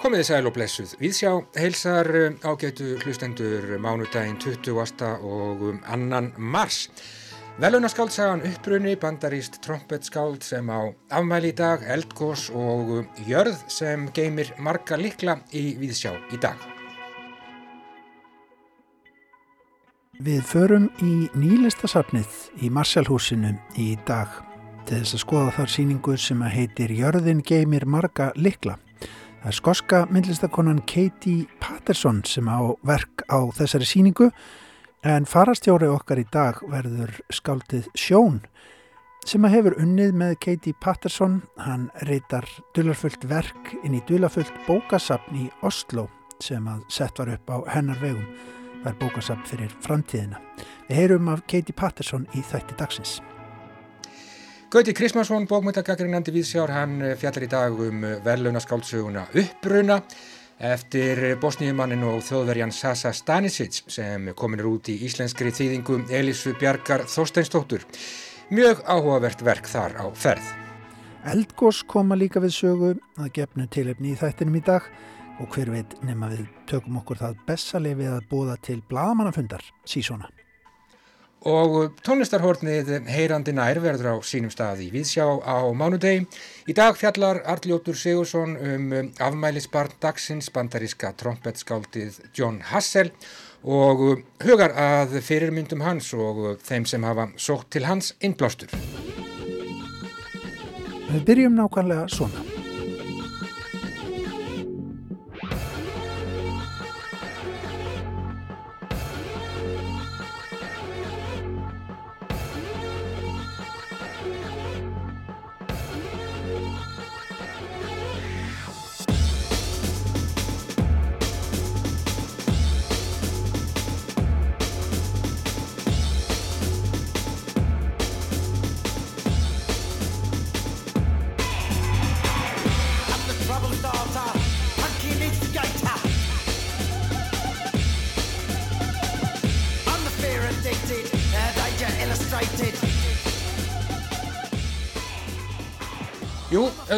Komiði sæl og blessuð. Við sjá heilsar eh, ágætu hlustendur mánudaginn 20. og um, annan mars. Velunarskáltsagan upprunni bandaríst trompetskáld sem á afmæli í dag, eldgós og um, jörð sem geymir marga likla í Víðsjá í dag. Við förum í nýlistasafnið í Marsjálhúsinu í dag til þess að skoða þar síningu sem að heitir Jörðin geymir marga likla. Það er skoska myndlistakonan Katie Patterson sem á verk á þessari síningu en farastjóri okkar í dag verður skaldið Sjón sem að hefur unnið með Katie Patterson. Hann reytar dularfullt verk inn í dularfullt bókasapn í Oslo sem að sett var upp á hennar vegum. Það er bókasapn fyrir framtíðina. Við heyrum af Katie Patterson í þætti dagsins. Gauti Krismansson, bókmyndagaggrinnandi viðsjár, hann eh, fjallar í dag um eh, verðlunarskáldsöguna Uppbruna eftir bosníumannin og þjóðverjan Sasa Stanisic sem kominur út í íslenskri þýðingu Elísu Bjarkar Þorsteinstóttur. Mjög áhugavert verk þar á ferð. Eldgós koma líka við sögu að gefnu tilefni í þættinum í dag og hver veit nema við tökum okkur það bessalið við að bóða til bladamannafundar sísona og tónlistarhornið heyrandi nær verður á sínum stað í Víðsjá á mánudegi. Í dag fjallar Arljótur Sigursson um afmælisbarn dagsins bandaríska trompetskáldið John Hassel og hugar að fyrirmyndum hans og þeim sem hafa sótt til hans innblástur. Við byrjum nákvæmlega svona.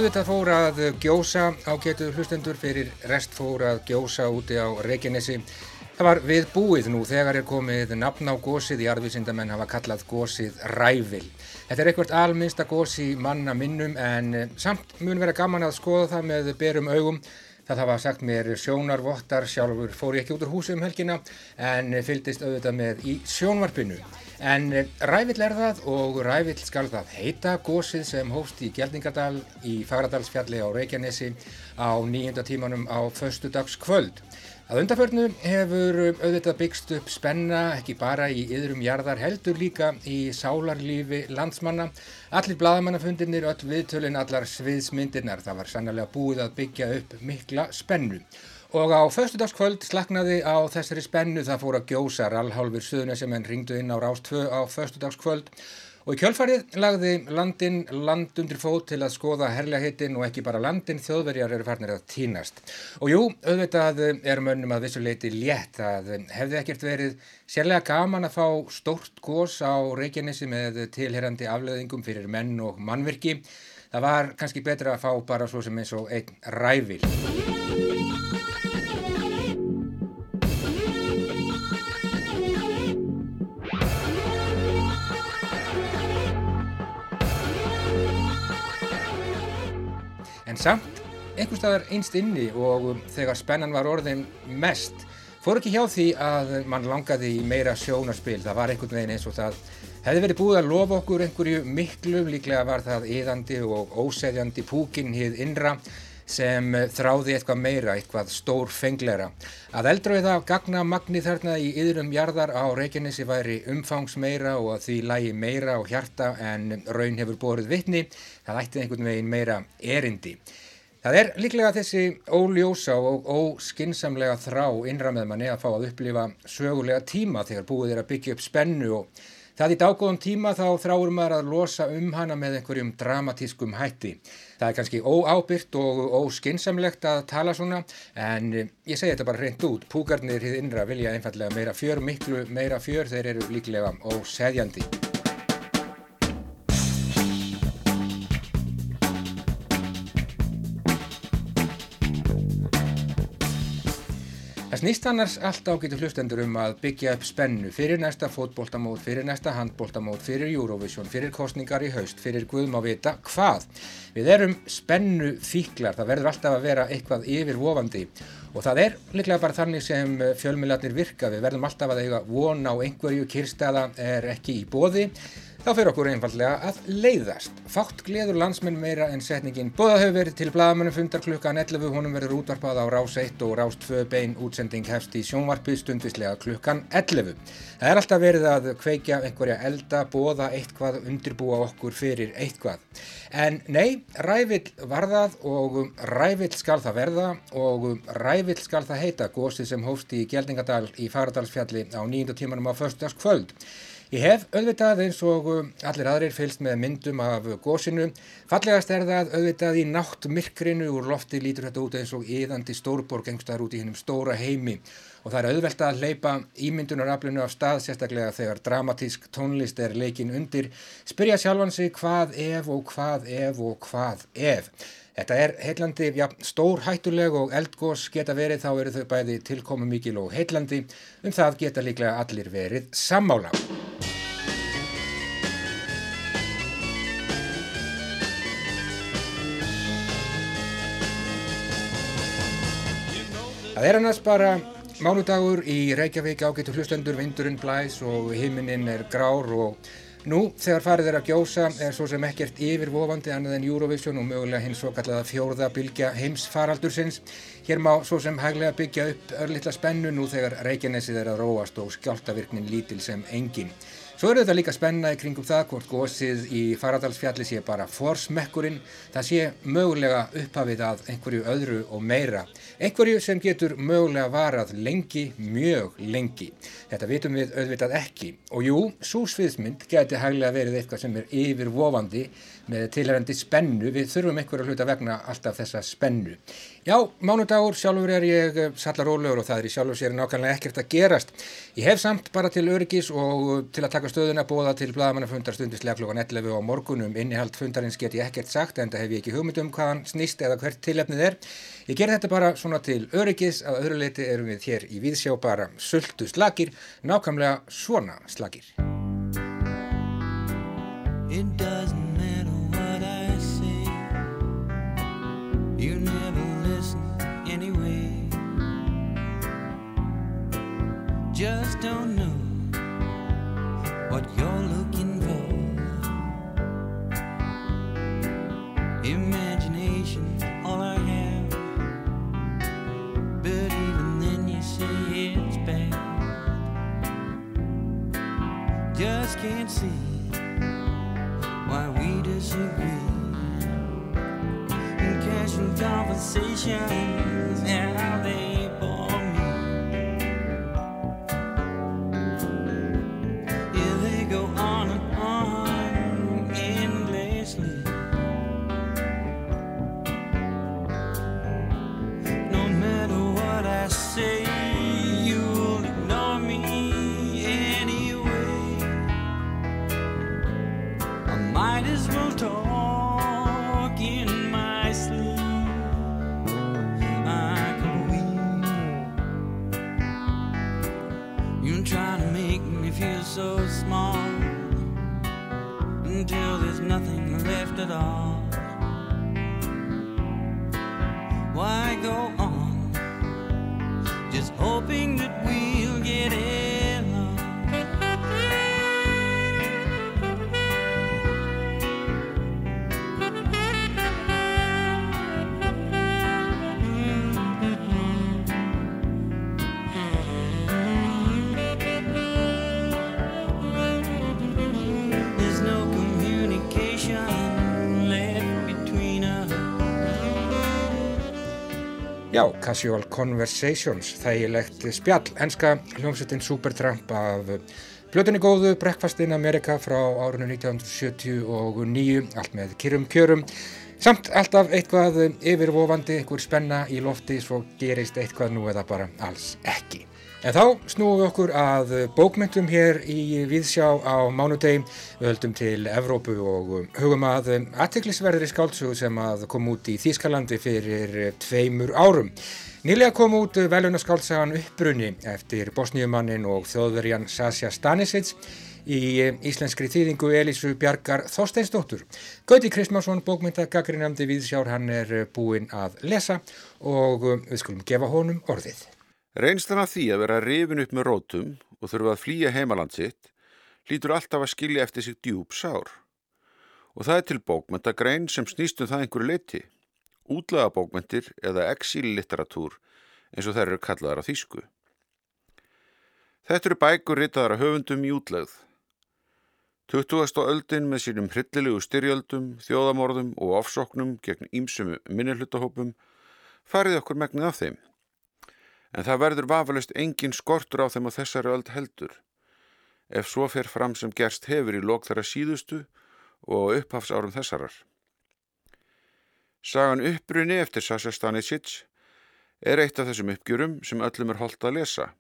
Auðvitað fór að gjósa á getu hlustendur fyrir rest fór að gjósa úti á Reykjanesi. Það var við búið nú þegar er komið nafn á gósið í arðvísindamenn hafa kallað gósið ræfil. Þetta er eitthvað alminsta gósi manna minnum en eh, samt mun vera gaman að skoða það með berum augum. Það hafa sagt mér sjónarvottar sjálfur fór ég ekki út úr húsi um helgina en fyldist auðvitað með í sjónvarpinu. En rævill er það og rævill skal það heita gósið sem hófst í Gjaldingadal í Fagradalsfjalli á Reykjanesi á nýjunda tímanum á förstu dags kvöld. Að undarförnu hefur auðvitað byggst upp spenna ekki bara í yðrum jarðar heldur líka í sálarlífi landsmanna. Allir bladamannafundirnir, öll viðtölinn, allar sviðsmyndirnar. Það var sannlega búið að byggja upp mikla spennu. Og á föstudagskvöld slaknaði á þessari spennu það fór að gjósa rallhálfur suðuna sem henn ringdu inn á Rástvö á föstudagskvöld og í kjölfarið lagði landin land undir fót til að skoða herlega hittin og ekki bara landin þjóðverjar eru farnir að týnast. Og jú, auðvitað er mönnum að vissuleiti létt að hefði ekkert verið sérlega gaman að fá stórt gós á Reykjanesi með tilherandi afleðingum fyrir menn og mannverki. Það var kannski betra að fá bara svo sem eins og einn ræfil. En samt, einhver staðar einst inni og þegar spennan var orðin mest, fór ekki hjá því að mann langaði í meira sjónarspil. Það var einhvern veginn eins og það hefði verið búið að lofa okkur einhverju miklu, líklega var það yðandi og óseðjandi púkinn hið innra sem þráði eitthvað meira, eitthvað stór fenglera. Að eldröða gagna magni þarna í yðrum jarðar á Reykjanesi væri umfangs meira og að því lægi meira á hjarta en raun hefur borðið vittni, það ætti einhvern veginn meira erindi. Það er líklega þessi óljósa og óskinsamlega þrá innra með manni að fá að upplifa sögulega tíma þegar búið er að byggja upp spennu og Það í dágóðum tíma þá þráur maður að losa um hana með einhverjum dramatískum hætti. Það er kannski óábyrgt og óskinsamlegt að tala svona en ég segi þetta bara reynd út. Púkarnir hið innra vilja einfallega meira fjör, miklu meira fjör, þeir eru líklega óseðjandi. Snýst annars allt ágætu hlustendur um að byggja upp spennu fyrir næsta fótbóltamót, fyrir næsta handbóltamót, fyrir Eurovision, fyrir kostningar í haust, fyrir Guðum á vita hvað. Við erum spennu fíklar, það verður alltaf að vera eitthvað yfirvofandi. Og það er líklega bara þannig sem fjölmiðlarnir virka, við verðum alltaf að eiga von á einhverju kyrstaða er ekki í bóði Þá fyrir okkur einfallega að leiðast. Fátt gleður landsmenn meira en setningin Bóða hefur verið til blagamannum fundar klukkan 11, honum verður útvarpað á rás 1 og rás 2 bein útsending hefst í sjónvarpið stundvislega klukkan 11. Það er alltaf verið að kveikja einhverja elda, bóða eitthvað, undirbúa okkur fyrir eitthvað. En nei, rævill varðað og rævill skal það verða og rævill skal það heita gósið sem hófst í Gjeldingadal í Faradalsfjalli á nýjunda tímanum á förstaskvöld. Ég hef auðvitað eins og um, allir aðrir fylst með myndum af gósinu. Fallegast er það auðvitað í nátt myrkrinu úr lofti lítur þetta út eins og yðandi stórborg engstar út í hennum stóra heimi og það er auðvelt að leipa ímyndunaraflinu af stað sérstaklega þegar dramatísk tónlist er leikin undir. Spyrja sjálfan sig hvað ef og hvað ef og hvað ef. Þetta er heillandi, já, stór hættuleg og eldgós geta verið, þá eru þau bæði tilkomu mikil og heillandi, um það geta líklega allir verið sammála. Það er annars bara mánudagur í Reykjavík ágættu hlustendur, vindurinn blæs og himinin er grár og nú þegar farið er að gjósa er svo sem ekkert yfirvofandi annað en Eurovision og mögulega hins svo kallaða fjórða bylgja heimsfaraldursins. Hér má svo sem hæglega byggja upp örlittla spennu nú þegar Reykjanesið er að róast og skjáltavirknin lítil sem engin. Svo eru þetta líka spenna í kringum það hvort gósið í Faradalsfjalli sé bara forsmekkurinn, það sé mögulega upphafið að einhverju öðru og meira. Einhverju sem getur mögulega varað lengi, mjög lengi. Þetta vitum við auðvitað ekki. Og jú, svo sviðsmynd geti hæglega verið eitthvað sem er yfirvofandi með tilhærandi spennu. Við þurfum einhverju hluta vegna alltaf þessa spennu. Já, mánudagur, sjálfur er ég eh, sallar ólegur og það er í sjálfur sér nákvæmlega ekkert að gerast. Ég hef samt bara til öryggis og til að taka stöðuna bóða til blagamannafundar stundislega klokkan 11 á morgunum. Innihald fundarins get ég ekkert sagt en það hef ég ekki hugmynd um hvaðan snýst eða hvert tilefnið er. Ég ger þetta bara svona til öryggis að öðru leiti erum við hér í viðsjá bara sultu slagir, nákvæmlega svona slagir. You never Just don't know what you're looking for. Imagination, all I have. But even then, you say it's bad. Just can't see why we disagree In casual conversations Casual Conversations, þægilegt spjall, enska hljómsveitin Supertramp af Plötunni góðu, Breakfast in America frá árinu 1979, allt með kyrrum kjörum. Samt alltaf eitthvað yfirvofandi, einhver spenna í lofti, svo gerist eitthvað nú eða bara alls ekki. En þá snúum við okkur að bókmyndum hér í Víðsjá á mánudegi. Við höldum til Evrópu og hugum að aðtiklisverðri skáldsögu sem að kom út í Þýskalandi fyrir tveimur árum. Nýlega kom út velunarskáltsagan Uppbrunni eftir bosníumannin og þjóðverjan Sasja Stanisic í íslenskri þýðingu Elísu Bjarkar Þorsteinsdóttur. Gauti Kristmánsson, bókmyndagagrinandi Víðsjár, hann er búinn að lesa og við skulum gefa honum orðið. Reynslan af því að vera rifin upp með rótum og þurfa að flýja heimaland sitt lítur alltaf að skilja eftir sig djúb sár. Og það er til bókmyndagrein sem snýstum það einhverju leiti. Útlaga bókmyndir eða exíllitteratúr eins og þær eru kallaðar á þýsku. Þetta eru bækur ritaðar að höfundum í útlegð. 20. öldin með sínum hryllilegu styrjöldum, þjóðamorðum og ofsóknum gegn ímsum minnilhutahópum farið okkur megnið af þeim en það verður vafalust engin skortur á þeim á þessari öld heldur, ef svo fer fram sem gerst hefur í lok þara síðustu og upphafsárum þessarar. Sagan uppbrunni eftir Sasha Stanisic er eitt af þessum uppgjörum sem öllum er holdt að lesa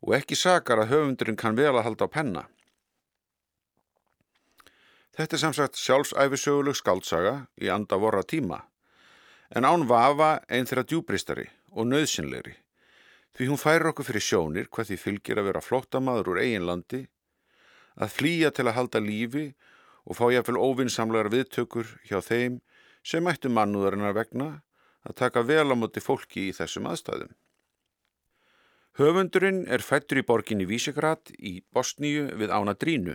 og ekki sakar að höfundurinn kann vel að halda á penna. Þetta er samsagt sjálfsæfisöguleg skaldsaga í anda vorra tíma, en án vafa einn þeirra djúbristari og nöðsynleiri Því hún færir okkur fyrir sjónir hvað því fylgir að vera flóttamaður úr eigin landi, að flýja til að halda lífi og fá jáfnvel óvinnsamlegar viðtökur hjá þeim sem ættu mannúðarinnar vegna að taka vel á móti fólki í þessum aðstæðum. Höfundurinn er fættur í borginni Vísegrad í Bosníu við Ána Drínu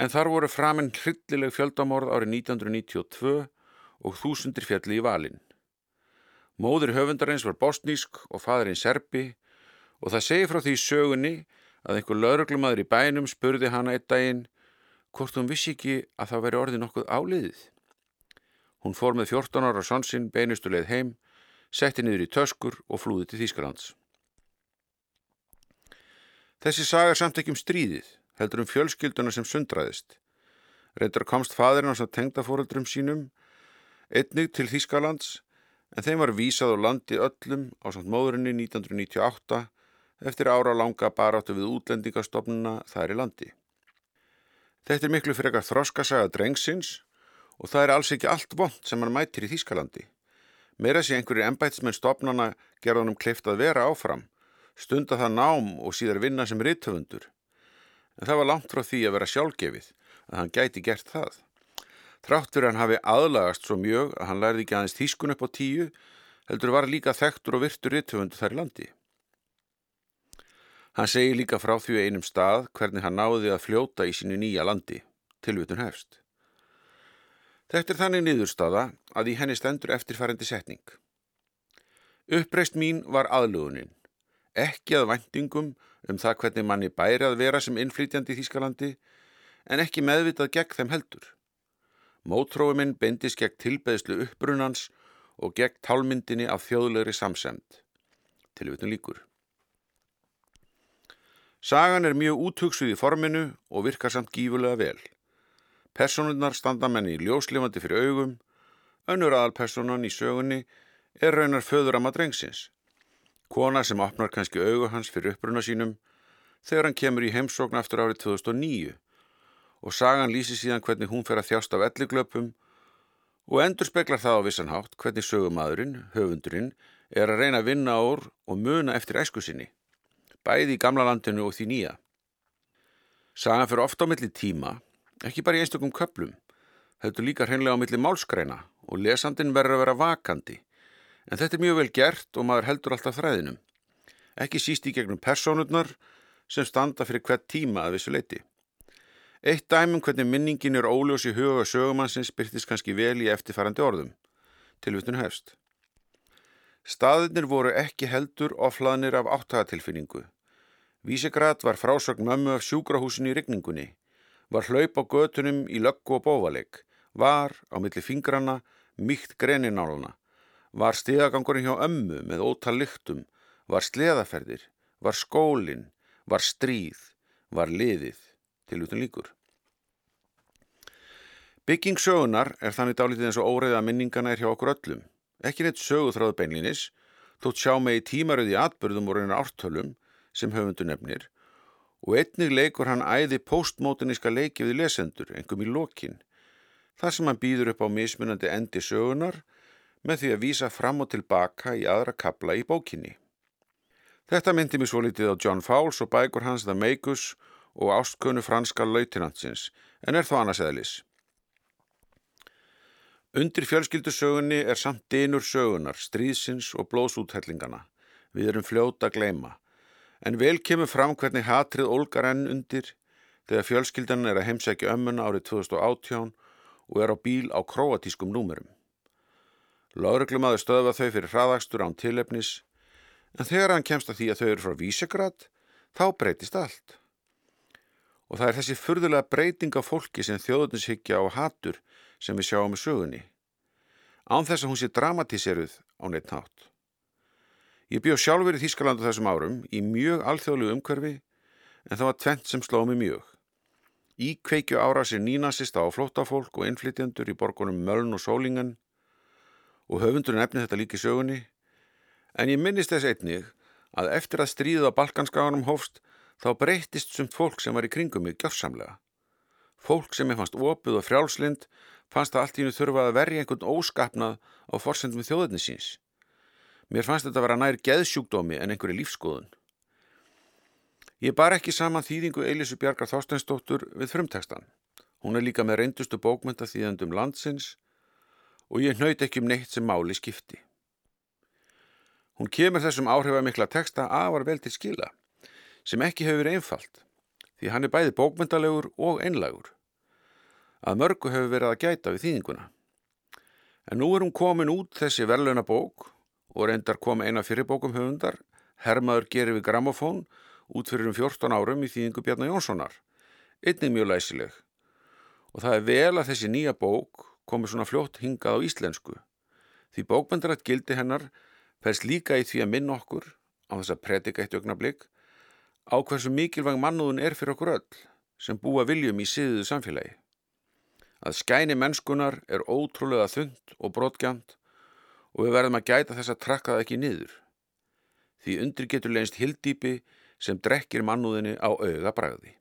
en þar voru framinn hryllileg fjöldamorð árið 1992 og þúsundir fjalli í valinn. Móður höfundarins var bosnísk og fadurinn serbi og það segi frá því sögunni að einhver lauruglumadur í bænum spurði hana eitt daginn hvort hún vissi ekki að það veri orðið nokkuð áliðið. Hún fór með 14 ára sonsinn beinustuleið heim, setti niður í töskur og flúði til Þýskalands. Þessi sagar samt ekki um stríðið, heldur um fjölskylduna sem sundraðist. Reyndar komst fadurinn á samt tengdafóraldrum sínum, einnig til Þýskalands en þeim var vísað á landi öllum á samt móðurinni 1998 eftir ára langa baráttu við útlendingastofnuna þær í landi. Þetta er miklu eitthvað þroskasaga drengsins og það er alls ekki allt vond sem hann mætir í Þýskalandi. Meira sé einhverjir ennbætsmenn stopnana gerðanum kleift að vera áfram, stunda það nám og síðar vinna sem rittöfundur. En það var langt frá því að vera sjálfgefið að hann gæti gert það. Þrátt fyrir hann hafi aðlagast svo mjög að hann lærði ekki aðeins þýskun upp á tíu, heldur var líka þektur og virtur rittöfundu þar í landi. Hann segi líka frá því einum stað hvernig hann náði að fljóta í sínu nýja landi, tilvitun hefst. Þetta er þannig niðurstaða að í henni stendur eftirfærendi setning. Uppreist mín var aðlugunin, ekki að vendingum um það hvernig manni bæri að vera sem innflytjandi í Þýskalandi, en ekki meðvitað gegn þeim heldur. Mótrói minn beindis gegn tilbeðslu uppbrunans og gegn tálmyndinni af þjóðlegri samsemd. Tilvitun líkur. Sagan er mjög úthugsuð í forminu og virkar samt gífulega vel. Personunnar standa menni í ljóslifandi fyrir augum, önnur aðalpersonan í sögunni er raunar föður að maður drengsins. Kona sem opnar kannski augu hans fyrir uppbruna sínum þegar hann kemur í heimsókn aftur árið 2009 og sagan lýsi síðan hvernig hún fer að þjást af elliglöpum og endur speklar það á vissanhátt hvernig sögumadurinn, höfundurinn, er að reyna að vinna ár og muna eftir æsku sinni, bæði í gamla landinu og því nýja. Sagan fyrir ofta á milli tíma, ekki bara í einstakum köplum, höfðu líka hreinlega á milli málskreina og lesandin verður að vera vakandi, en þetta er mjög vel gert og maður heldur alltaf þræðinum, ekki síst í gegnum personurnar sem standa fyrir hvert tíma að vissu leiti. Eitt dæmum hvernig minningin er óljós í huga sögumannsins byrtist kannski vel í eftirfærandi orðum. Tilvitun hefst. Staðinir voru ekki heldur oflaðnir af áttagatilfinningu. Vísegrad var frásögn mömmu af sjúkrahúsin í rigningunni, var hlaup á götunum í löggu og bóvaleg, var, á milli fingrana, mýkt grenináluna, var stíðagangurinn hjá ömmu með ótal lyktum, var sleðaferðir, var skólinn, var stríð, var liðið tilutun líkur. Bygging sögunar er þannig dálítið eins og óreiða minningana er hjá okkur öllum. Ekki neitt söguþráðu beinlinis, þótt sjá með í tímaröði atbyrðum og reynar ártölum, sem höfundu nefnir og einnig leikur hann æði postmótiníska leiki við lesendur, engum í lokin, þar sem hann býður upp á mismunandi endi sögunar með því að vísa fram og tilbaka í aðra kabla í bókinni. Þetta myndi mér svo litið á John Fowles og bækur hans The Magus og ástkunnu franska lautinantsins, en er þó annars eðlis. Undir fjölskyldusögunni er samt dinur sögunar, stríðsins og blóðsúthellingana. Við erum fljóta að gleima. En vel kemur fram hvernig hatrið ólgar enn undir þegar fjölskyldan er að heimsækja ömmuna árið 2018 og er á bíl á kroatískum númurum. Láreglumadur stöða þau fyrir hraðakstur án tilefnis en þegar hann kemst að því að þau eru frá Vísegrad þá breytist allt. Og það er þessi furðulega breyting af fólki sem þjóðuninshyggja á hatur sem við sjáum í sögunni. Án þess að hún sé dramatíseruð á neitt nátt. Ég bjóð sjálfur í Þískalandu þessum árum í mjög alþjóðlu umhverfi en það var tvent sem sló mig mjög. Í kveikju ára sér nínasista á flótafólk og innflytjendur í borgunum Möln og Sólingen og höfundur nefni þetta líki sögunni en ég minnist þess einnig að eftir að stríða Balkanskáðanum hófst þá breytist sumt fólk sem var í kringum mig gjörsamlega. Fólk sem ég fannst opið og frjálslind fannst það allt í hennu þurfa að verja einhvern óskapnað á forsendum þjóðinni síns. Mér fannst þetta að vera nær geðsjúkdómi en einhverju lífskoðun. Ég bar ekki saman þýðingu Eilisu Bjarkar Þorsteinsdóttur við frumtekstan. Hún er líka með reyndustu bókmynda þýðandum landsins og ég nöyt ekki um neitt sem máli skipti. Hún kemur þessum áhrifamikla teksta afar vel til skila sem ekki hefur einfalt því hann er bæði bókmyndalegur og einlagur. Að mörgu hefur verið að gæta við þýðinguna. En nú er hún komin út þessi verðluna bók og reyndar kom eina fyrirbókum höfundar, Hermaður gerir við gramofón, út fyrir um 14 árum í þýðingu Bjarnar Jónssonar. Einnig mjög læsileg. Og það er vel að þessi nýja bók komi svona fljótt hingað á íslensku. Því bókmyndarætt gildi hennar færst líka í því að minna okkur á þess að predika eitt ögnablík á hversu mikilvæg mannúðun er fyrir okkur öll sem búa viljum í siðuðu samfélagi. Að skæni mennskunar er ótrúlega þund og brotgjant og við verðum að gæta þess að trakka það ekki niður. Því undir getur leynst hildýpi sem drekkir mannúðinni á auða bræði.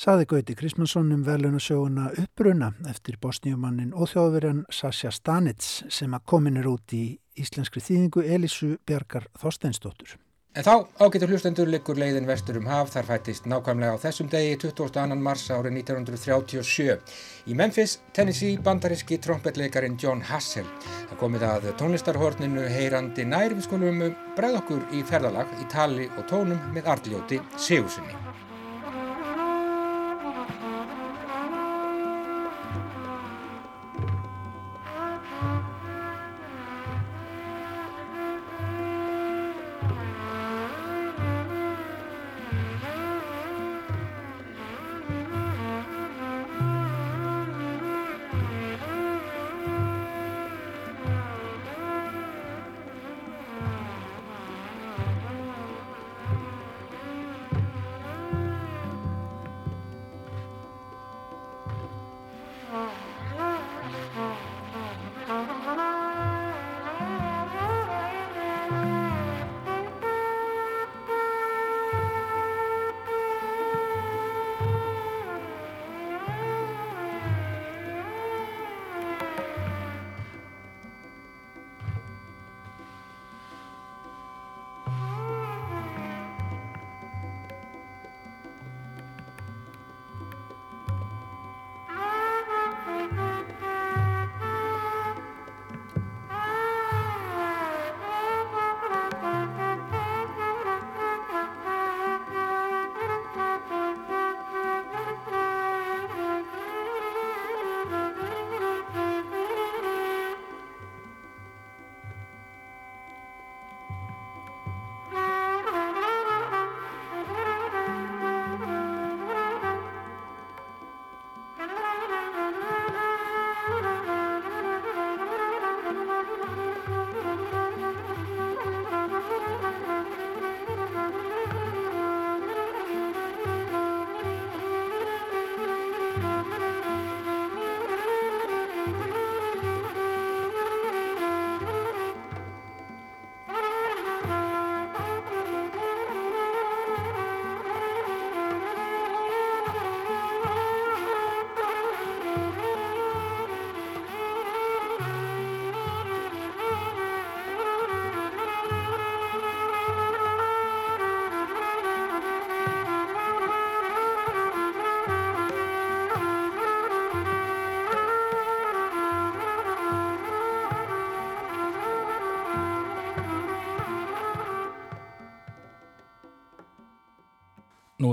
Saði Gauti Krismansson um velunasöguna Uppruna eftir bosníumannin og þjóðverjan Sasja Stanits sem að komin er út í íslenskri þýðingu Elísu Bjarkar Þorsteinsdóttur. En þá ágættur hlustendur likur leiðin vestur um haf þar fættist nákvæmlega á þessum degi 22. mars árið 1937. Í Memphis, Tennessee, bandaríski trompetleikarin John Hassel. Það komið að tónlistarhorninu heyrandi nær við skulum bregð okkur í ferðalag í tali og tónum með artljóti Sigurssoni.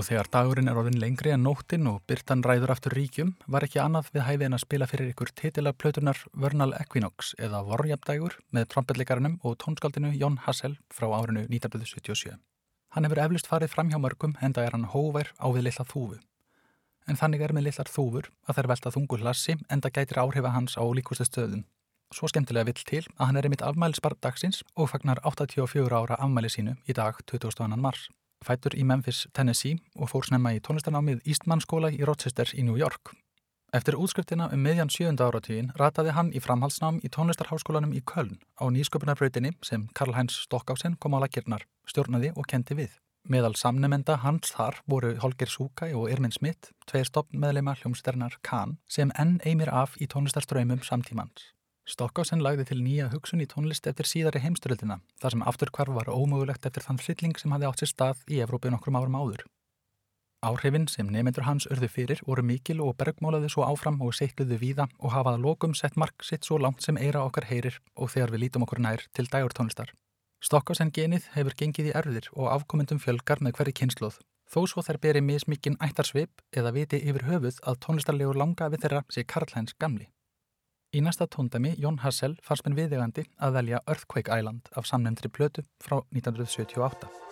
Nú þegar dagurinn er orðin lengri en nóttin og byrtan ræður aftur ríkjum var ekki annað við hæði en að spila fyrir ykkur titila plötunar Vernal Equinox eða Vorjabdægur með trombetleikarunum og tónskaldinu Jón Hassel frá árinu 1977. Hann hefur eflust farið fram hjá mörgum en það er hann hóver á við lilla þúfu. En þannig er með lillar þúfur að þær velta þungur lassi en það gætir áhrifa hans á líkustu stöðum. Svo skemmtilega vill til að hann er einmitt afmælisbar dagsins og fagnar 84 ára afmæli sínu í dag 22. mars fætur í Memphis, Tennessee og fór snemma í tónlistarnámið Eastman skóla í Rochester í New York. Eftir útskriftina um miðjan sjönda áratvíin rataði hann í framhaldsnám í tónlistarháskólanum í Köln á nýsköpunarbrautinni sem Karl-Heinz Stockhausen kom á lakirnar, stjórnaði og kendi við. Meðal samnemenda hans þar voru Holger Súkæ og Irmin Smith, tveir stoppmeðleima hljómsdernar Kahn sem enn eimir af í tónlistarströymum samtímans. Stokkásen lagði til nýja hugsun í tónlist eftir síðari heimsturöldina, þar sem afturkvarf var ómögulegt eftir þann hrylling sem hafði átt sér stað í Evrópi nokkrum árum áður. Áhrifin sem nefnendur hans örðu fyrir voru mikil og bergmálaði svo áfram og seikluðu víða og hafaða lokum sett mark sitt svo langt sem eira okkar heyrir og þegar við lítum okkur nær til dægurtónlistar. Stokkásen genið hefur gengið í erðir og afkomendum fjölgar með hverju kynsluð, þó svo þær beri mismikinn ættarsvip eða viti yfir höfuð að tónlistarlegur langa við þeirra sé Karl-Heinz gamli. Í næsta tóndami Jón Hassel fannst með viðegandi að velja Earthquake Island af samnefndri plötu frá 1978.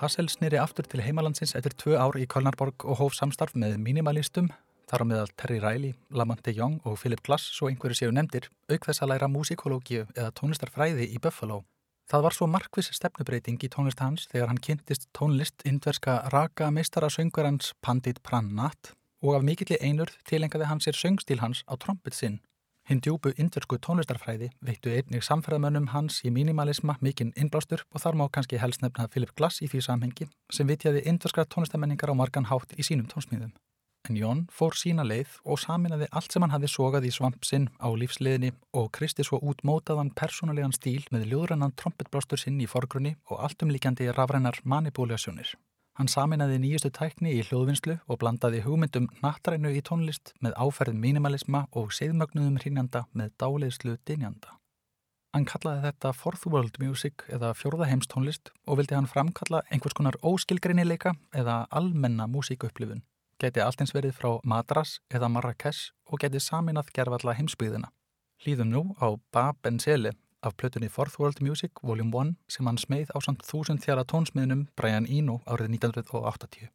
Hassel snýri aftur til heimalandsins eftir tvö ár í Kölnarborg og hóf samstarf með minimalistum, þar á meðal Terry Riley, Lamont Young og Philip Glass, svo einhverju séu nefndir, auk þess að læra músikológíu eða tónlistarfræði í Buffalo. Það var svo markvis stefnubreiting í tónlist hans þegar hann kynntist tónlist indverska raka meistara söngverans Pandit Prannath og af mikilli einurð tilengaði hann sér söngstíl hans á trombit sinn Hinn djúbu indversku tónlistarfræði veittu einnig samferðamönnum hans í minimalisma mikinn innblástur og þar má kannski helst nefna Philip Glass í því samhengi sem vitjaði indverskra tónlistarmenningar á margan hátt í sínum tónsmíðum. En Jón fór sína leið og saminaði allt sem hann hafi sogað í svampsinn á lífsliðinni og kristi svo út mótaðan persónulegan stíl með ljóðrannan trombitblástur sinn í forgrunni og alltumlíkjandi rafrænar manipúljasjónir. Hann saminaði nýjustu tækni í hljóðvinnslu og blandaði hugmyndum nattrænu í tónlist með áferð minimalisma og segðmögnuðum hrínjanda með dáleiðslu dinjanda. Hann kallaði þetta Fourth World Music eða fjórðaheimstónlist og vildi hann framkalla einhvers konar óskilgreinileika eða almenna músíkuupplifun. Geti alltins verið frá Madras eða Marrakesh og geti saminað gerfalla heimsbyðina. Hlýðum nú á Ba Benzele af plötunni Fourth World Music Vol. 1 sem hann smeið á samt þúsund þjara tónsmiðnum Brian Eno árið 1980.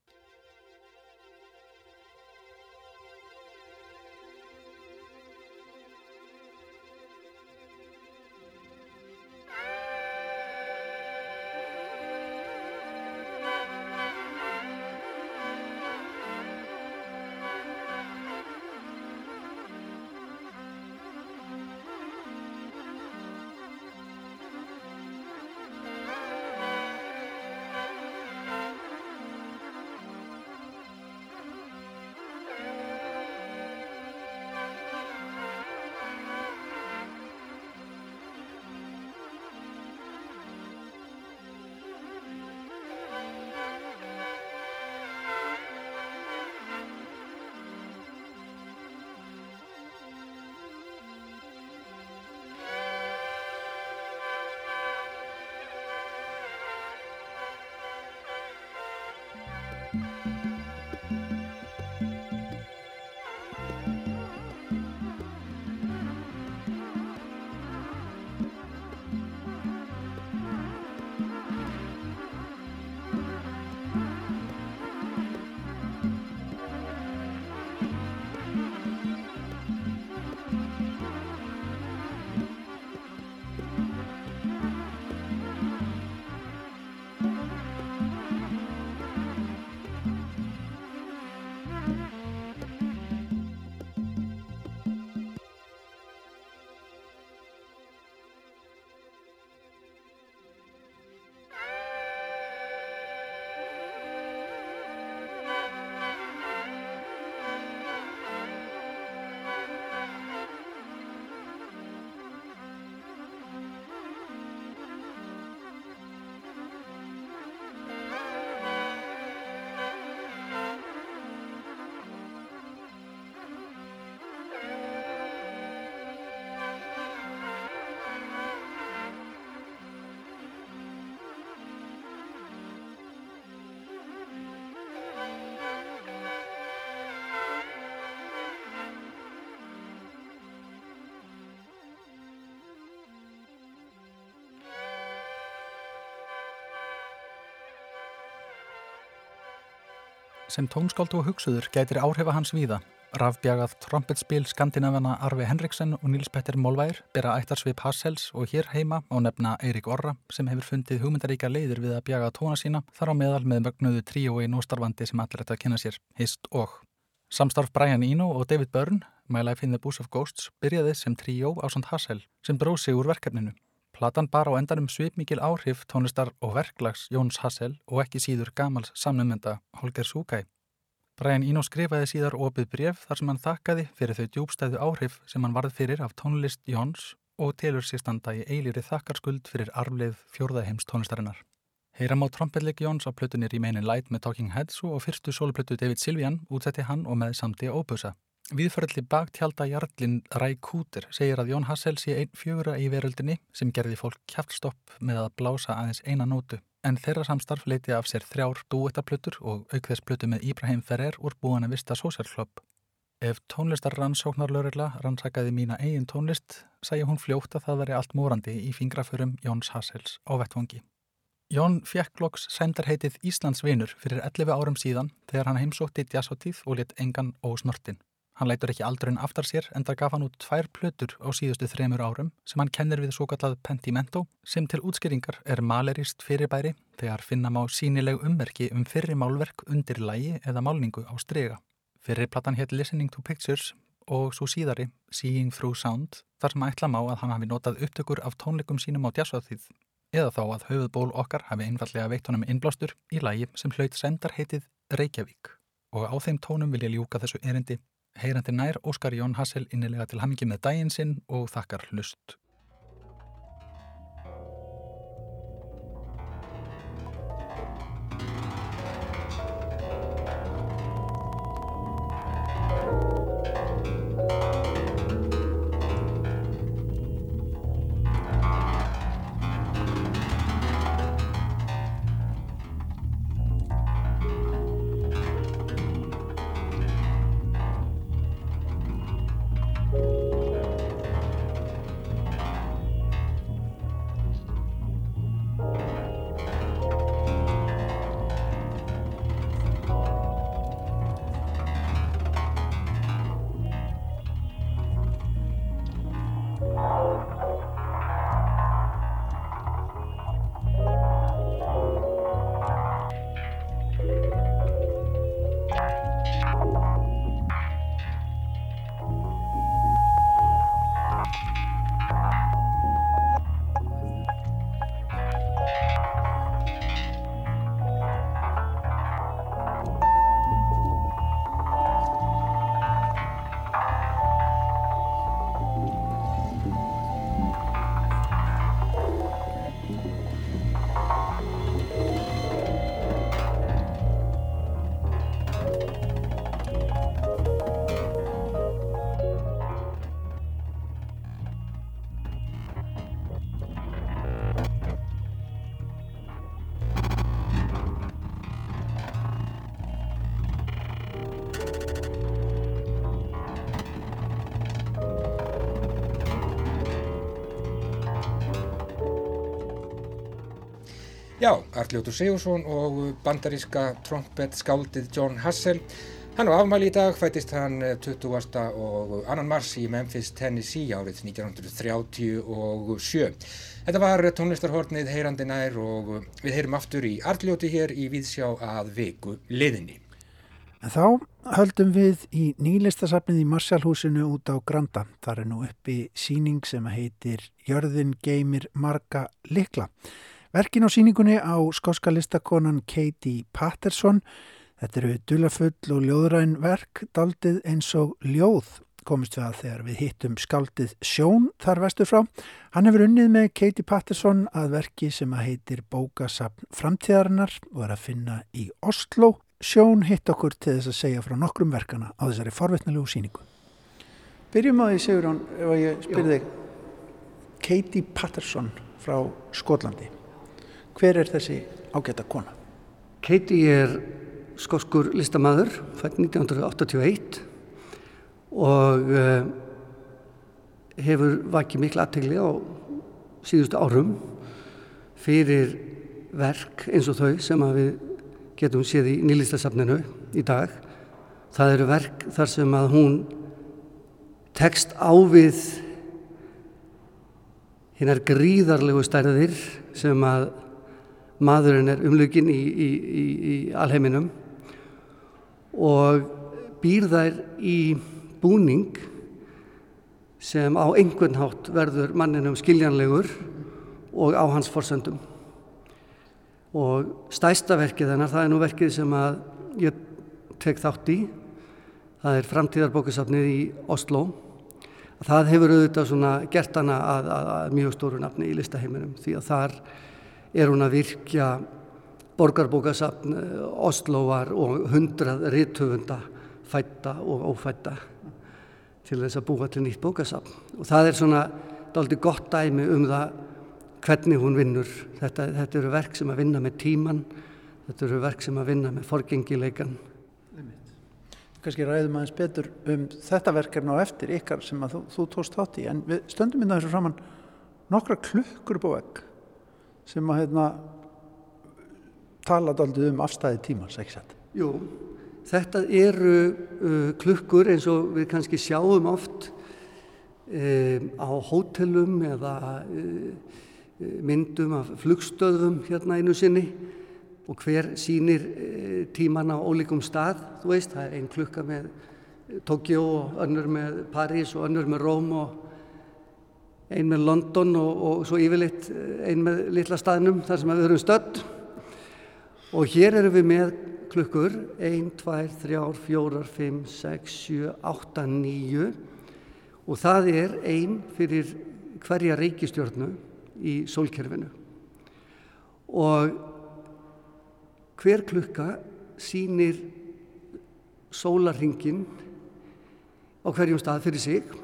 Bye. Sem tónskáld og hugsuður gætir áhrifa hans víða. Rafbjagað trombetspil Skandinavana Arvi Henriksen og Níls Petter Mólvær bera ættarsvip Hassels og hér heima á nefna Eirik Orra sem hefur fundið hugmyndaríka leiður við að bjaga tóna sína þar á meðal með mögnuðu tríói nóstarfandi sem allir að kynna sér, hist og. Samstarf Brian Eno og David Byrne, My Life in the Booth of Ghosts, byrjaði sem tríó á Sant Hassel sem dróð sig úr verkefninu. Platan bar á endanum svipmikil áhrif tónlistar og verklags Jóns Hassel og ekki síður gamals samnumenda Holger Súkæ. Brian Eno skrifaði síðar opið bref þar sem hann þakkaði fyrir þau djúbstæðu áhrif sem hann varð fyrir af tónlist Jóns og telur sér standa í eilýri þakkarskuld fyrir arfleið fjórðaheims tónlistarinnar. Heyram á trompetleik Jóns á plötunni Remain in Light með Talking Heads og fyrstu soloplötu David Silvian útsetti hann og með samti óbusa. Viðföralli baktjálta jarlinn Ræ Kúter segir að Jón Hassel sé einn fjögura í veröldinni sem gerði fólk kjæftstopp með að blása aðeins eina nótu. En þeirra samstarf leiti af sér þrjár dúettaplötur og aukveðsplötu með Íbrahim Ferrer úr búin að vista sósjálflöpp. Ef tónlistar rannsóknarlaurugla rannsakaði mína eigin tónlist, sæði hún fljótt að það veri allt morandi í fingraförum Jóns Hassels á vettvangi. Jón fekk loks sendarheitið Íslandsvinur fyrir 11 árum síðan þegar hann heimsótti jazzáttíð og lit engan ósnortin. Hann lætur ekki aldrun aftar sér en það gaf hann út tvær plötur á síðustu þremur árum sem hann kennir við svo kallað pentimento sem til útskýringar er malerist fyrirbæri þegar finna má sínileg ummerki um fyrri málverk undir lægi eða málningu á strega. Fyrri platan hétt Listening to Pictures og svo síðari Seeing Through Sound þar sem ætla má að hann hafi notað upptökur af tónleikum sínum á jazzáþýð eða þá að höfuðból okkar hafi einfallega veitt honum innblástur í lægi sem hlaut sendar heitið Reykjavík og á þeim tónum vil ég ljúka þessu erindi Heyrandi nær Óskar Jón Hassel innilega til hamingi með daginn sinn og þakkar hlust. Já, Arljótur Sigursson og bandaríska trompet skáldið John Hassel. Hann á afmæli í dag, fætist hann 20. og annan mars í Memphis, Tennessee árið 1937. Þetta var tónlistarhornið heyrandi nær og við heyrum aftur í Arljóti hér í Víðsjá að viku liðinni. En þá höldum við í nýlistasafnið í Marsjálhúsinu út á Granda. Það er nú uppi síning sem heitir Jörðin geymir marga likla. Verkin á síningunni á skóska listakonan Katie Patterson. Þetta eru dulafull og ljóðræn verk, daldið eins og ljóð komist við að þegar við hittum skaldið Sjón þar vestur frá. Hann hefur unnið með Katie Patterson að verki sem að heitir Bókasapn framtíðarinnar og er að finna í Oslo. Sjón hitt okkur til þess að segja frá nokkrum verkana á þessari forvittnilegu síningu. Byrjum á því Sigurðan ef að ég spyrði þig Katie Patterson frá Skotlandi. Hver er þessi ágæta kona? Katie er skóskur listamæður, fætt 1981 og uh, hefur vakið miklu aðtegli á síðustu árum fyrir verk eins og þau sem við getum séð í nýlistasafninu í dag. Það eru verk þar sem að hún tekst á við hinnar gríðarlegu stærðir sem að maðurinn er umlugin í, í, í, í alheiminum og býr þær í búning sem á einhvern hátt verður manninum skiljanlegur og á hans forsöndum. Og stæstaverkið hennar, það er nú verkið sem að ég tek þátt í, það er framtíðarbókasafnið í Oslo. Það hefur auðvitað svona gert hana að, að, að mjög stóru nafni í listaheiminum því að þar er hún að virkja borgarbókasafn eh, Oslovar og hundrað ritthufunda fætta og ófætta til þess að búa til nýtt bókasafn? Og það er svona daldi gott dæmi um það hvernig hún vinnur. Þetta, þetta eru verk sem að vinna með tíman þetta eru verk sem að vinna með forgengileikan Kanski ræðum aðeins betur um þetta verkefni á eftir ykkar sem að þú, þú tóst þátt í en við stöndum inn á þessu framann nokkra klukkur vekk sem að hérna, tala daldi um afstæði tímans, ekki sett? Jú Þetta eru uh, klukkur eins og við kannski sjáum oft um, á hótelum eða uh, myndum af flugstöðum hérna einu sinni og hver sínir uh, tíman á ólíkum stað, þú veist, það er einn klukka með Tokjó og önnur með París og önnur með Róm og einn með London og, og svo yfirleitt einn með litla staðnum þar sem við höfum stödd. Og hér eru við með klukkur. 1, 2, 3, 4, 5, 6, 7, 8, 9 og það er ein fyrir hverja reykistjórnu í sólkerfinu. Og hver klukka sínir sólarringin á hverjum stað fyrir sig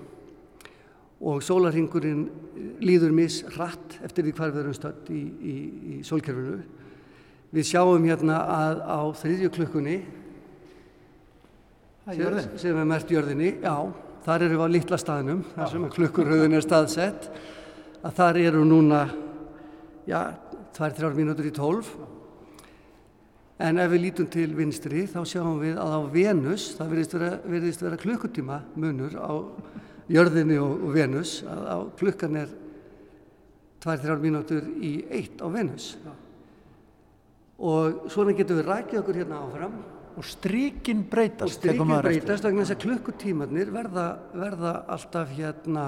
og sólarringurinn líður mis hratt eftir því hvar við erum stödd í, í, í sólkerfinu. Við sjáum hérna að á þriðju klukkunni sem, sem er mert jörðinni, já, þar eru við á litla staðnum, þar sem klukkurhauðin er staðsett, að þar eru núna, já, tvær, þrjár mínútur í tólf. En ef við lítum til vinstri þá sjáum við að á Venus, það verðist vera, vera klukkutíma munur á jörðinni og, Venus, að á klukkan er tvær, þrjár mínútur í eitt á Venus. Já. Og svona getum við rækið okkur hérna áfram. Og strykin breytast og strykin breytast vegna þess að klukkutímanir verða, verða alltaf hérna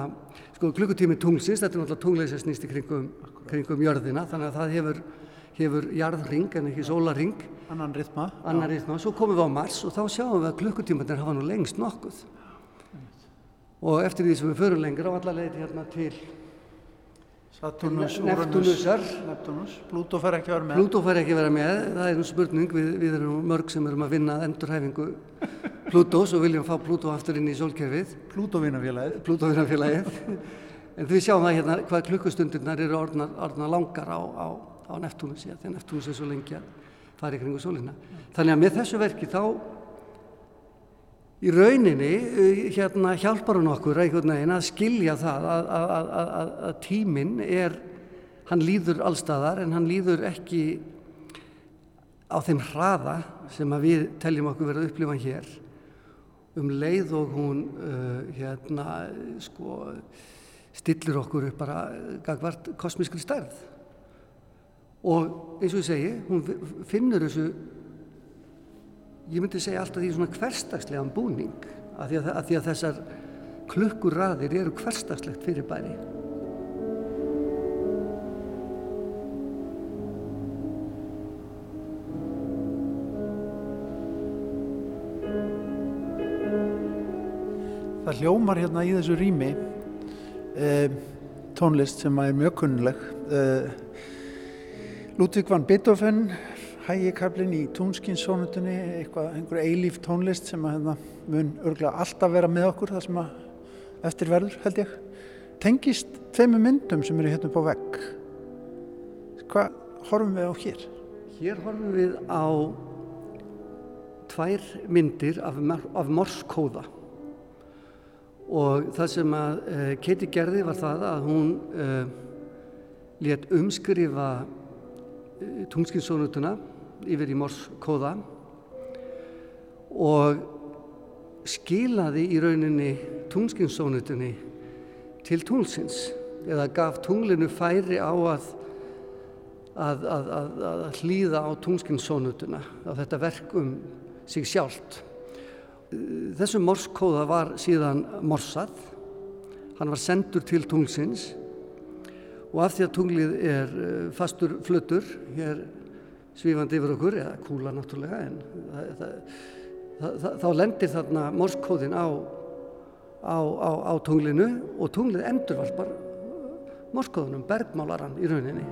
sko klukkutími tunglsins, þetta er náttúrulega tungleis að snýst í kringum, kringum jörðina þannig að það hefur, hefur jarðring en ekki sólarring annan rithma, annan rithma. svo komum við á Mars og þá sjáum við að klukkutímanir hafa nú lengst nokkuð og eftir því sem við förum lengur á alla leiti hérna til Saturnus, Neptunusar Neptunus, Plútó fær ekki að vera með. Plútó fær ekki að vera með, það er nú spurning. Við, við erum mörg sem erum að vinna endurhæfingu Plútós og viljum fá Plútó aftur inn í sólkerfið. Plútóvinafélagið. Plútóvinafélagið en við sjáum það hérna hvað klukkustundirnar eru orðna, orðna langar á, á, á Neptunus því að Neptunus er svo lengi að fara í kringu sólina. Þannig að með þessu verki þá í rauninni eh, hérna, hjálpar hún okkur einhvern veginn að skilja það að, að, að, að tíminn er hann líður allstaðar en hann líður ekki á þeim hraða sem við teljum okkur verið að upplifa hér. Um leið og hún uh, hérna sko stillir okkur upp bara gagvart kosmískri stærð. Og eins og ég segi hún finnur þessu ég myndi segja alltaf því svona hverstagslegan búning af því, því að þessar klukkur raðir eru hverstagslegt fyrir bæri Það hljómar hérna í þessu rými eh, tónlist sem er mjög kunnuleg. Eh, Ludvig van Beethoven, hægikablin í tónskinsónutunni, eitthvað, einhver eilíf tónlist sem að hérna, mun örgulega alltaf vera með okkur það sem að eftir verður held ég. Tengist tveimu myndum sem eru hérna upp á vegg. Hvað horfum við á hér? Hér horfum við á tvær myndir af, af morskóða og það sem að uh, Katie gerði var það að hún uh, eh, let umskrifa uh, tungskinsónutuna yfir í morskóða og skilaði í rauninni tungskinsónutunni til tunglsins eða gaf tunglinu færi á að, að, að, að hlýða á tungskinsónutuna á þetta verk um sig sjálft. Þessum morskóða var síðan morsað, hann var sendur til tunglsins og af því að tunglið er eh, fastur fluttur, hér svífandi yfir okkur, eða kúla náttúrulega, en það, það, það, þá lendir þarna morskóðin á, á, á, á tunglinu og tunglið endurvarpar morskóðunum, bergmálaran í rauninni.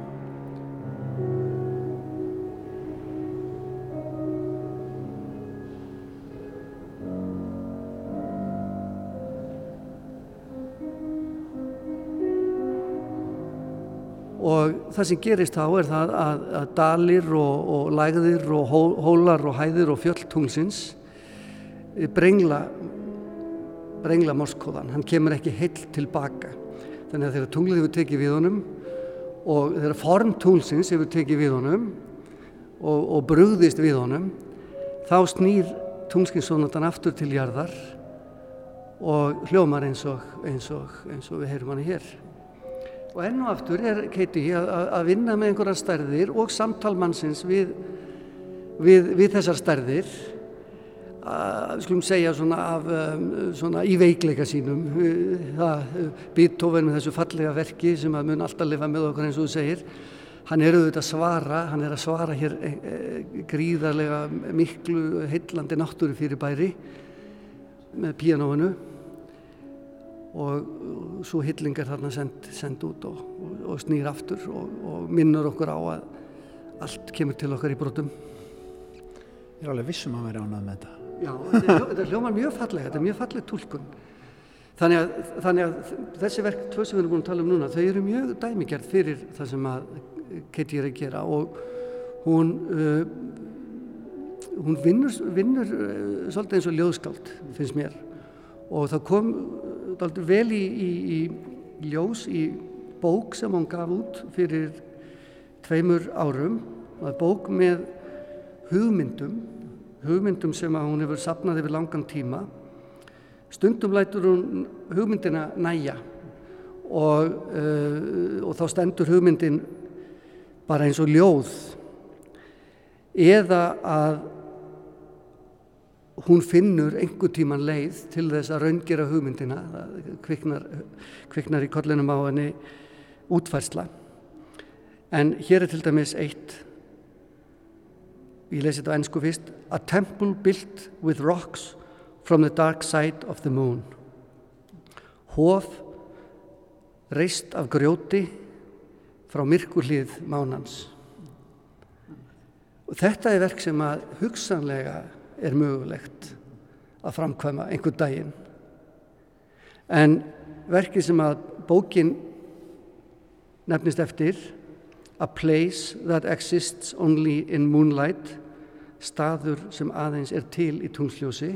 Og það sem gerist þá er það að, að dalir og, og lægðir og hó, hólar og hæðir og fjöldtungsins eh, brengla brengla morskóðan, hann kemur ekki heill tilbaka þannig að þegar tunglið hefur tekið við honum og þegar form tunglsins hefur tekið við honum og, og brugðist við honum þá snýr tungskinsónatan aftur til jarðar og hljómar eins og, eins og, eins og við heyrum hann hér Og enn og aftur er Keiti að, vinna með einhverjar stærðir og samtalmannsins við, við, við þessar stærðir. Að skulum segja svona af um, svona í veikleika sínum það Beethoven með þessu fallega verki sem að mun alltaf lifa með okkur eins og þú segir. Hann er auðvitað að svara hann er að svara hér e, e, gríðarlega miklu heillandi náttúru fyrir bæri með píanóinu og svo hilling er þarna sendt send út og, og, og snýr aftur og, og minnur okkur á að allt kemur til okkar í brotum. Ég er alveg vissum að vera ánað með þetta. Já, þetta hljómar mjög fallega, þetta er mjög falleg tólkun. Þannig að, þannig að þessi verk, tvö sem við erum búin að tala um núna, þau eru mjög dæmigerð fyrir það sem að Katie er að gera og hún, uh, hún vinnur, vinnur uh, svolítið eins og ljóðskáld, finnst mér. Og það kom daldur vel í, í, í ljós í bók sem hún gaf út fyrir tveimur árum. Bók með hugmyndum hugmyndum sem hún hefur sapnað yfir langan tíma. Stundum lætur hún hugmyndina næja og, uh, og þá stendur hugmyndin bara eins og ljóð. Eða að hún finnur einhver tíman leið til þess að raungera hugmyndina, kviknar, kviknar í kollinum á henni útfærsla. En hér er til dæmis eitt, ég lesi þetta á ennsku fyrst, A temple built with rocks from the dark side of the moon. Hóð reist af grjóti frá myrkulíð mánans. Og þetta er verk sem að hugsanlega er mögulegt að framkvæma einhver daginn. En verkið sem að bókin nefnist eftir A place that exists only in moonlight staður sem aðeins er til í tungsljósi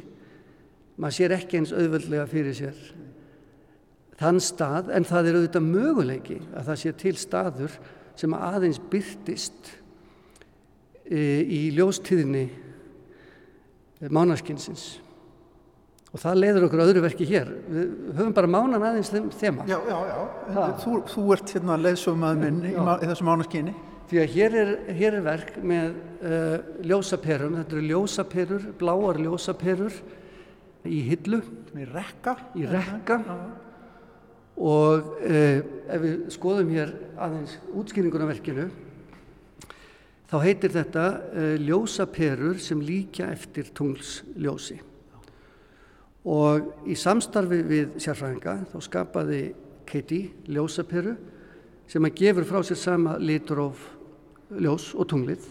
maður sér ekki eins auðvöldlega fyrir sér þann stað en það er auðvitað möguleiki að það sé til staður sem aðeins byrtist e, í ljóstíðinni mánaskinsins og það leiður okkur öðru verki hér. Við höfum bara mánan aðeins þema. Já, já, já, þú, þú ert hérna leðsumað minn í, í þessu mánaskinni því að hér er, hér er verk með uh, ljósaperum. Þetta eru ljósaperur, bláar ljósaperur í hillu. Í rekka. Í rekka. Og uh, ef við skoðum hér aðeins útskýringunarverkinu þá heitir þetta uh, ljósaperur sem líka eftir tunglsljósi. Og í samstarfi við sérfræðinga þá skapaði Katie ljósaperu sem að gefur frá sér sama litróf ljós og tunglið.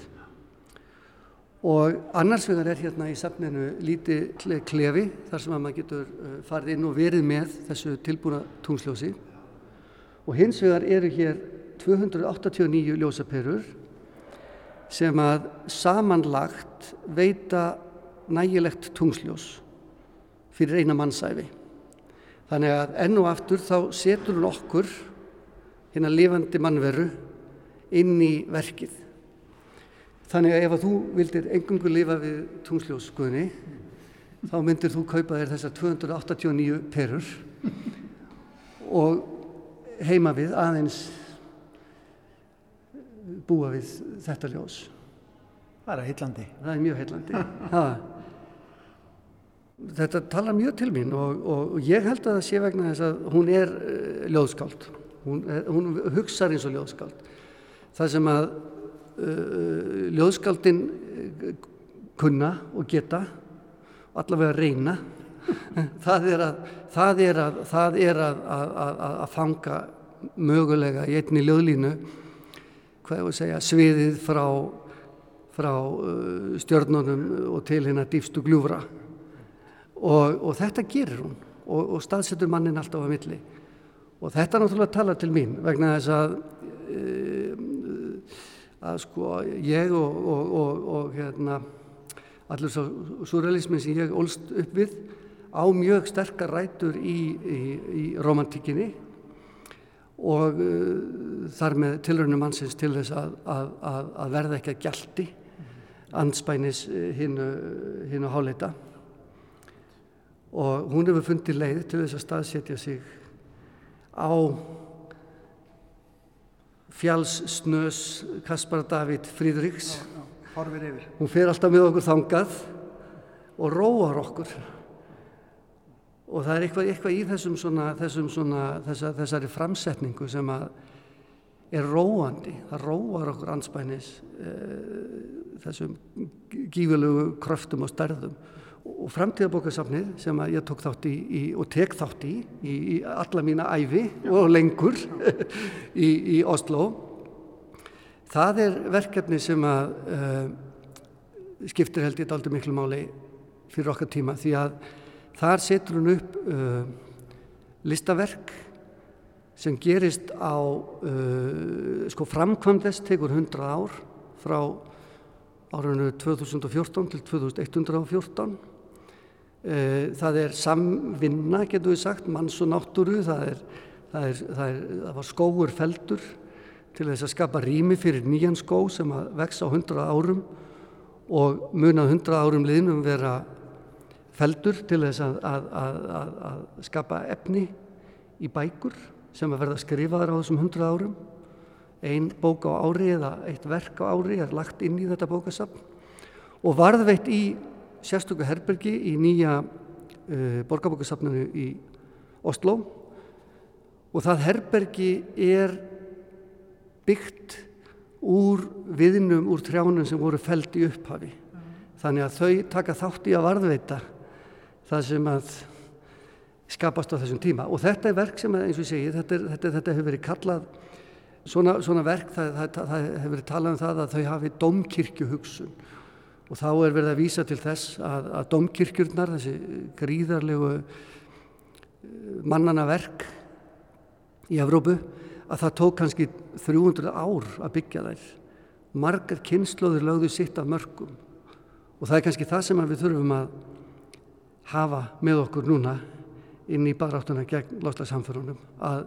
Og annars vegar er hérna í safninu lítið klefi þar sem að maður getur uh, farið inn og verið með þessu tilbúna tungsljósi og hins vegar eru hér 289 ljósaperur sem að samanlagt veita nægilegt tungsljós fyrir eina mannsæfi. Þannig að enn og aftur þá setur hún okkur hérna lifandi mannveru inn í verkið. Þannig að ef að þú vildir engungu lifa við tungsljósguðni þá myndir þú kaupa þér þessar 289 perur og heima við aðeins búa við þetta ljós. Það er heillandi. Það er mjög heillandi. þetta talar mjög til mín og, og, og ég held að það sé vegna þess að hún er uh, ljóðskáld. Hún, er, hún hugsar eins og ljóðskáld. Það sem að uh, ljóðskáldin kunna og geta og allavega reyna það er að, það er að, það er að, að fanga mögulega í einni ljóðlínu hvað ég voru að segja sviðið frá, frá uh, stjörnunum og til hérna dýfstu gljúfra. Og, og þetta gerir hún og, og staðsetur mannin alltaf á milli. Og þetta náttúrulega talar til mín vegna þess að uh, að sko ég og, og hérna allur svo surrealismin sem ég ólst upp við á mjög sterkar rætur í, í, í romantíkinni og uh, þar með tilraunum mannsins til þess að, að, að, að verða ekki að gjaldi anspænis hinnu háleita. Og hún hefur fundið leið til þess að staðsetja sig á fjálssnös Kaspar David Fríðriks hún fer alltaf með okkur þangað og róar okkur og það er eitthvað, eitthvað í þessum svona, þessum svona þessa, þessari framsetningu sem að er róandi, það róar okkur anspænis e, þessum gífilegu kröftum og stærðum. Og framtíðabókasafnið sem að ég tók þátt í, í og tek þátt í, í í alla mína æfi og lengur í Oslo það er verkefni sem að uh, skiptir held ég aldrei miklu máli fyrir okkar tíma. Því að þar setur hún upp uh, listaverk sem gerist á uh, sko framkvæmdest tekur 100 ár frá árunnu 2014 til 2114 það er samvinna getur við sagt, manns og náttúru það, er, það, er, það, er, það var skóur feldur til þess að skapa rými fyrir nýjan skó sem að vexa á 100 árum og munað 100 árum liðnum vera feldur til þess að, að, að, að skapa efni í bækur sem að verða skrifaður á þessum 100 árum. Einn bók á ári eða eitt verk á ári er lagt inn í þetta bókasafn og varðveitt í sérstöku herbergi í nýja uh, borgarbókasafninu í Oslo og það herbergi er byggt úr viðnum úr trjánum sem voru feld í upphafi. Mm. þannig að þau taka þátt í að varðveita það sem að skapast á þessum tíma. Og þetta er verk sem eins og ég segi þetta, er, þetta, þetta hefur verið kallað svona, svona verk það, það, það hefur verið talað um það að þau hafi domkirkjuhugsun og þá er verið að vísa til þess að, að domkirkjurnar, þessi gríðarlegu eh, mannana verk í Evrópu, að það tók kannski 300 ár að byggja þær. Margar kynnslóður lögðu sitt af mörgum og það er kannski það sem við þurfum að hafa með okkur núna inn í baráttuna gegn loslarsamförunum að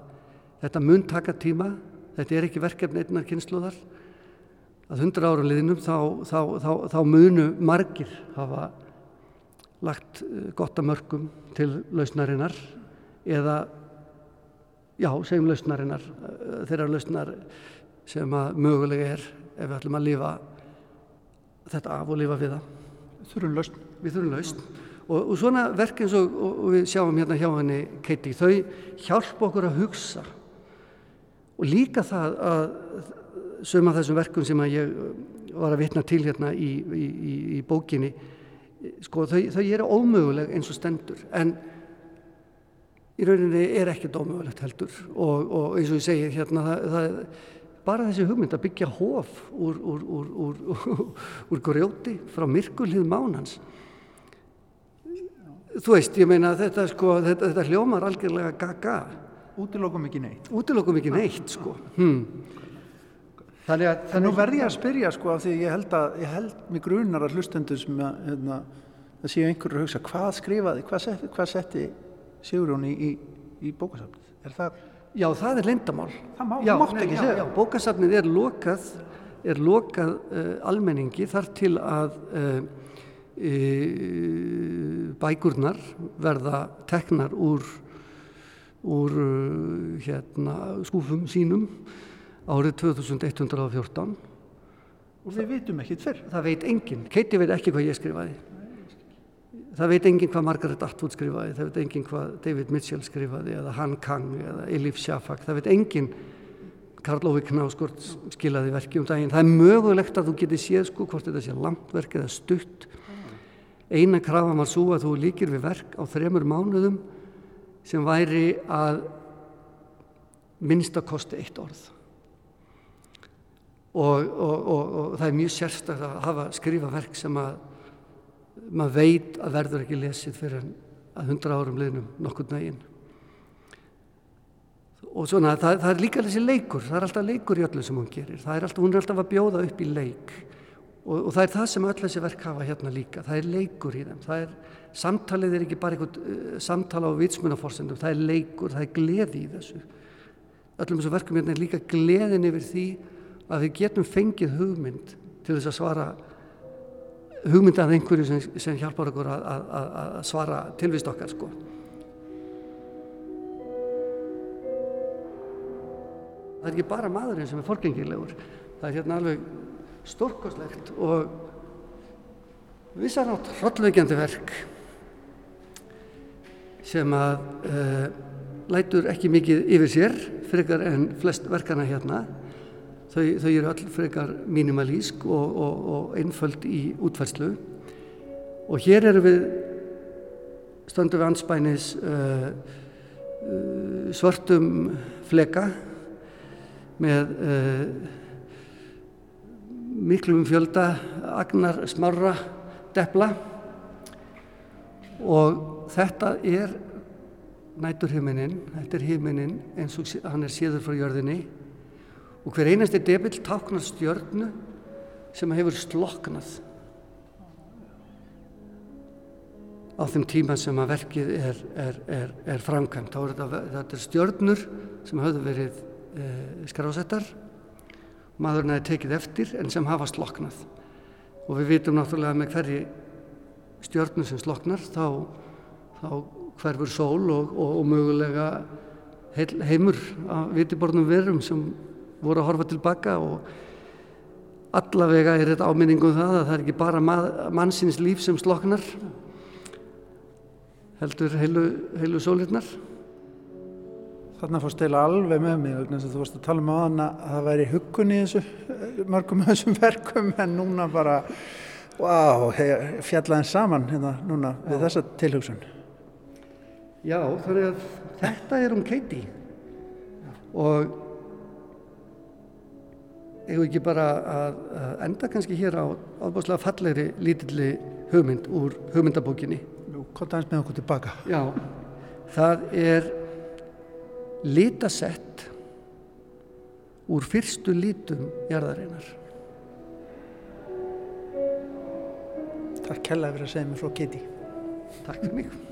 þetta mun taka tíma, þetta er ekki verkefni einnar kynsluðar að hundra ára liðnum þá, þá, þá, þá munu margir hafa lagt eh, gott að mörgum til lausnarinnar eða já, segjum lausnarinnar eh, þeirra lausnar sem að mögulega er ef við ætlum að lifa þetta af og lifa við það. Þurfum lausn. Við þurfum lausn. Og, og svona verk eins og, og við sjáum hérna hjá henni Keiti, þau hjálpa okkur að hugsa. Og líka það að sögum af þessum verkum sem að ég var að vitna til hérna í, í, í, í bókinni sko þau, þau eru ómöguleg eins og stendur. En í rauninni er ekkert ómögulegt heldur. Og, og eins og ég segi hérna það, það, bara þessi hugmynd að byggja hóf úr, úr, úr, úr grjóti frá myrkulið mánans þú veist, ég meina þetta sko, þetta, þetta hljómar algjörlega gaga Útilokum ekki neitt. Útilokum ekki neitt sko hmm. Þannig að, þannig Nú verð ég að spyrja sko af því ég held að, ég held mig grunar að hlustendur sem að, hérna, að séu einhverju að hugsa hvað skrifaði, hvað setti, hvað setti Sigurjón í, í, í bókasafnið? Er það? Já, það er lindamál. Það má, já, mátt ekki segja. Já, já, bókasafnið er lokað, er lokað uh, almenningi þar til að uh, bækurnar verða teknar úr, úr hérna, skúfum sínum árið 2114 og við vitum ekkit fyrr. Það veit enginn, Keiti veit ekki hvað ég skrifaði. Það veit enginn hvað Margaret Atwood skrifaði. Það veit enginn hvað David Mitchell skrifaði eða Han Kang eða Elif Shafak. Það veit enginn. Karl Óvi Knáskort skilaði verki um daginn. Það er mögulegt að þú geti séð sko hvort þetta sé langt verk eða stutt eina krafa var svo að þú líkir við verk á þremur mánuðum sem væri að minnst að kosti eitt orð. Og, og, og, og það er mjög sérstaklega að hafa skrifa verk sem að maður veit að verður ekki lesið fyrir að hundra árum liðnum nokkur nægin og svona það, það er líka þessi leikur það er alltaf leikur í öllu sem hún gerir. Er alltaf, hún er alltaf að bjóða upp í leik og það er það sem öll þessi verk hafa hérna líka. Það er leikur í þeim. Er, samtalið er ekki bara einhvern uh, samtala á vitsmunaforsendum, það er leikur það er gleði í þessu. Öllum þessu verkum hérna er líka gleðin yfir því að við getum fengið hugmynd til þess að svara hugmynd af einhverju sem, sem hjálpar okkur að, að, að svara tilvist okkar sko. Það er ekki bara maðurinn sem er forgengilegur það er hérna alveg stórkoslegt og vissar átt hrollveikjandi verk sem að uh, lætur ekki mikið yfir sér frekar en flest verkana hérna. Þau, þau eru all frekar mínimalísk og, og, og einföld í útfærslu. Og hér eru við stöndum við anspænis uh, uh, svartum fleka með miklum fjölda agnar smarra depla. Og þetta er næturhiminin, þetta er himinin eins og hann er séður frá jörðinni. Og hver einasti debill táknar stjörnu sem hefur sloknað á þeim tíma sem að verkið er, er, er, er framkvæmt. Þá er þetta, þetta er stjörnur sem hafðu verið e, skrásettar, maðurinn hefði tekið eftir en sem hafa sloknað. Og við vitum náttúrulega með hverji stjörnu sem sloknar þá, þá hverfur sól og, og, og mögulega heil, heimur að vitibornum verum sem voru að horfa tilbaka og allavega er þetta áminningum það að það er ekki bara mannsins líf sem sloknar heldur heilu, heilu sólirnar Þarna fórst eila alveg með mig vegna að þú varst að tala um á hana að það væri huggun í þessu mörgum af þessum verkum en núna bara wow, fjallaðin saman hérna núna Já. við þessa tilhugsun Já, þannig að þetta er um Keiti og eigum ekki bara að, enda kannski hér á ábúrslega fallegri lítilli hugmynd úr hugmyndabókinni. Jú, hvað er með okkur tilbaka? Já, það er litasett úr fyrstu lítum jarðarinnar. Takk kella fyrir að segja mér frá Kitty. Takk fyrir mig.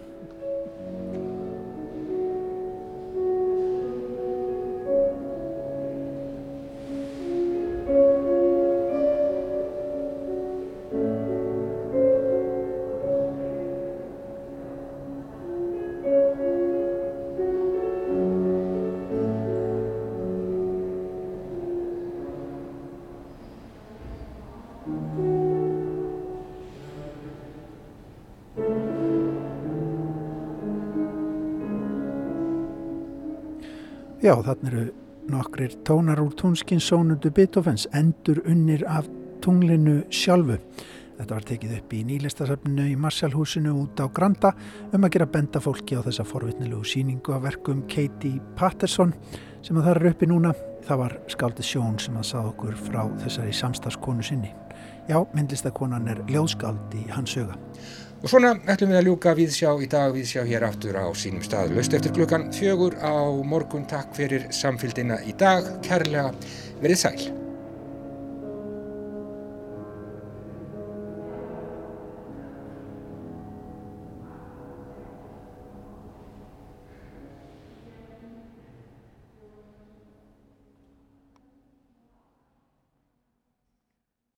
Þannig eru nokkrir tónar úr tónskins sónundu Beethovens endur unnir af tunglinu sjálfu. Þetta var tekið upp í nýlistasafninu í Marshallhúsinu út á Granda um að gera benda fólki á þessa forvitnilegu síningu af verkum Katie Patterson sem að það eru uppi núna. Það var skaldið sjón sem að sá okkur frá þessari samstagskonu sinni. Já, myndlistakonan er ljóðskald í hans söga. Og svona ætlum við að ljúka viðsjá í dag, viðsjá hér aftur á sínum stað. Laust eftir klukkan fjögur á morgun. Takk fyrir samfélgina í dag. Kærlega verið sæl.